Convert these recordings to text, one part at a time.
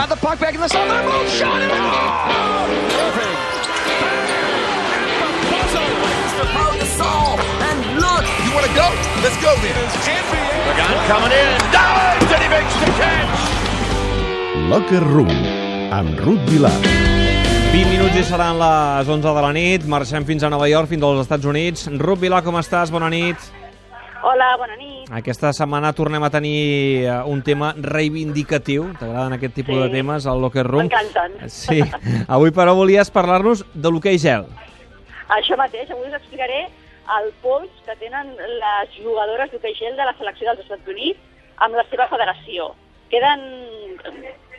Got the puck back in the center. Boom, shot it. Oh! Irving. And look, You want to go? Let's go then. The gun coming in. Dives and he makes the catch. Locker Room, amb Ruth Vilar. 20 minuts i seran les 11 de la nit. Marxem fins a Nova York, fins als Estats Units. Ruth Vilà, com estàs? Bona nit. Hola, bona nit. Aquesta setmana tornem a tenir eh, un tema reivindicatiu. T'agraden aquest tipus Sí. de temes al Locker Room? M'encanten. Sí. Avui, però, volies parlar-nos de l'hoquei gel. Això mateix, avui us explicaré el pols que tenen les jugadores d'hoquei gel de la selecció dels Estats Units amb la seva federació. Queden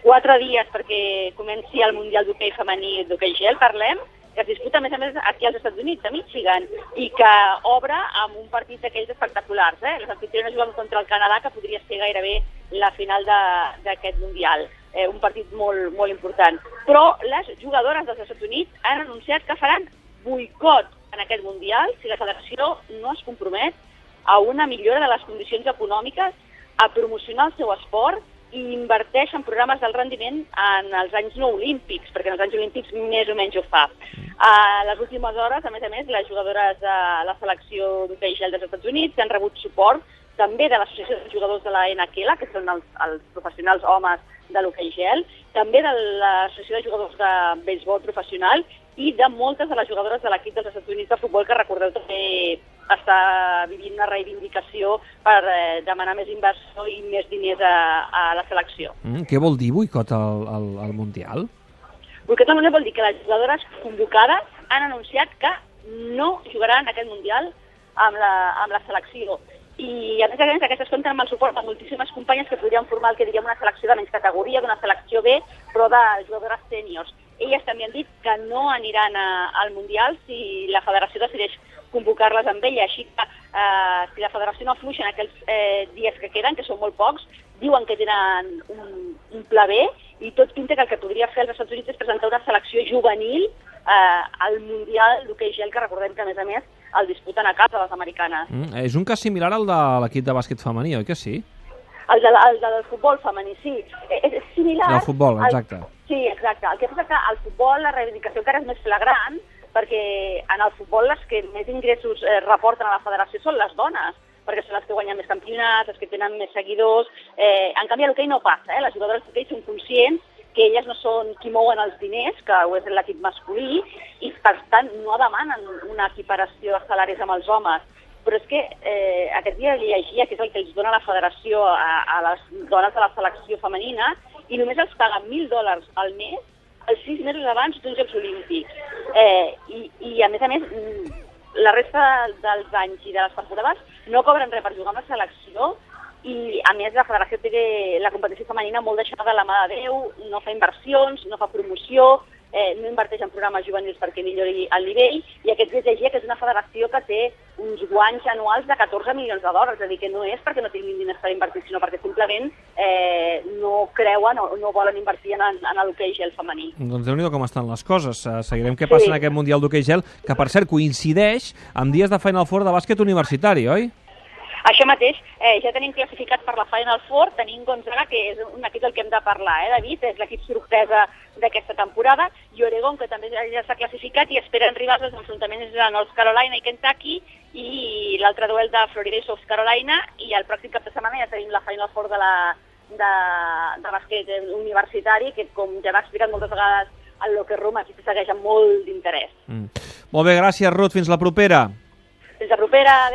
quatre dies perquè comenci el Mundial d'hoquei femení d'hoquei gel, parlem, que es disputa, a més a més, aquí als Estats Units, a Michigan, i que obre amb un partit d'aquells espectaculars. Eh? Les anfitriones juguen contra el Canadà, que podria ser gairebé la final d'aquest Mundial. Eh, un partit molt, molt important. Però les jugadores dels Estats Units han anunciat que faran boicot en aquest Mundial si la federació no es compromet a una millora de les condicions econòmiques, a promocionar el seu esport i inverteix en programes del rendiment en els anys no olímpics, perquè en els anys olímpics més o menys ho fa. A les últimes hores, a més a més, les jugadores de la selecció d'hoquei gel dels Estats Units han rebut suport també de l'Associació de Jugadors de la NHL, que són els, els professionals homes de l'hoquei gel, també de l'Associació de Jugadors de Béisbol Professional i de moltes de les jugadores de l'equip dels Estats Units de futbol que recordeu també està vivint una reivindicació per eh, demanar més inversió i més diners a, a la selecció. Mm, què vol dir boicot al, al, al Mundial? Boicot al Mundial vol dir que les jugadores convocades han anunciat que no jugaran aquest Mundial amb la, amb la selecció. I a més a més aquestes compten amb el suport de moltíssimes companyes que podrien formar el que diríem una selecció de menys categoria, d'una selecció B, però de jugadores sèniors. Elles també han dit que no aniran a, al Mundial si la federació decideix convocar-les amb ella, així que eh, si la federació no afluixa en aquells eh, dies que queden, que són molt pocs, diuen que tenen un, un pla B i tot pinta que el que podria fer els Estats Units és presentar una selecció juvenil eh, al Mundial d'hoquei gel, que recordem que a més a més el disputen a casa les americanes. Mm, és un cas similar al de l'equip de bàsquet femení, oi que sí? El, de, el, del futbol femení, sí. Eh, És, és similar... Del futbol, al- exacte. Sí, exacte. El que passa que al futbol la reivindicació encara és més flagrant perquè en el futbol les que més ingressos eh, reporten a la federació són les dones perquè són les que guanyen més campionats, les que tenen més seguidors. Eh, en canvi, a l'hoquei no passa. Eh? Les jugadores d'hoquei són conscients que elles no són qui mouen els diners, que ho és l'equip masculí, i per tant no demanen una equiparació de salaris amb els homes. Però és que eh, aquest dia llegia que és el que els dona la federació a, a les dones de la selecció femenina i només els paguen 1.000 dòlars al mes els sis mesos abans d'uns Jocs Olímpics. Eh, i, I, a més a més, mm, la resta dels anys i de les temporades no cobren res per jugar amb la selecció i, a més, la federació té la competició femenina molt deixada de la mà de Déu, no fa inversions, no fa promoció, eh, no inverteix en programes juvenils perquè millori el nivell, i aquest dia llegia que és una federació que té uns guanys anuals de 14 milions de dòlars, és a dir, que no és perquè no tinguin diners per invertir, sinó perquè simplement eh, no creuen o no volen invertir en, en l'hoquei gel femení. Doncs déu nhi com estan les coses. Eh, Seguirem què passa Sí. en aquest Mundial d'hoquei gel, que per cert coincideix amb dies de Final Four de bàsquet universitari, oi? Això mateix, eh, ja tenim classificat per la Final Four, tenim Gonzaga, que és un equip del que hem de parlar, eh, David? És l'equip sorpresa d'aquesta temporada, i Oregon, que també ja s'ha classificat i esperen rivals als enfrontaments de North Carolina i Kentucky, i l'altre duel de Florida i South Carolina, i el pròxim cap de setmana ja tenim la Final Four de la de, de bàsquet universitari, que com ja m'ha explicat moltes vegades al Locker Room, aquí se segueix amb molt d'interès. Mm. Molt bé, gràcies, Ruth. Fins la propera. Fins la propera, adéu.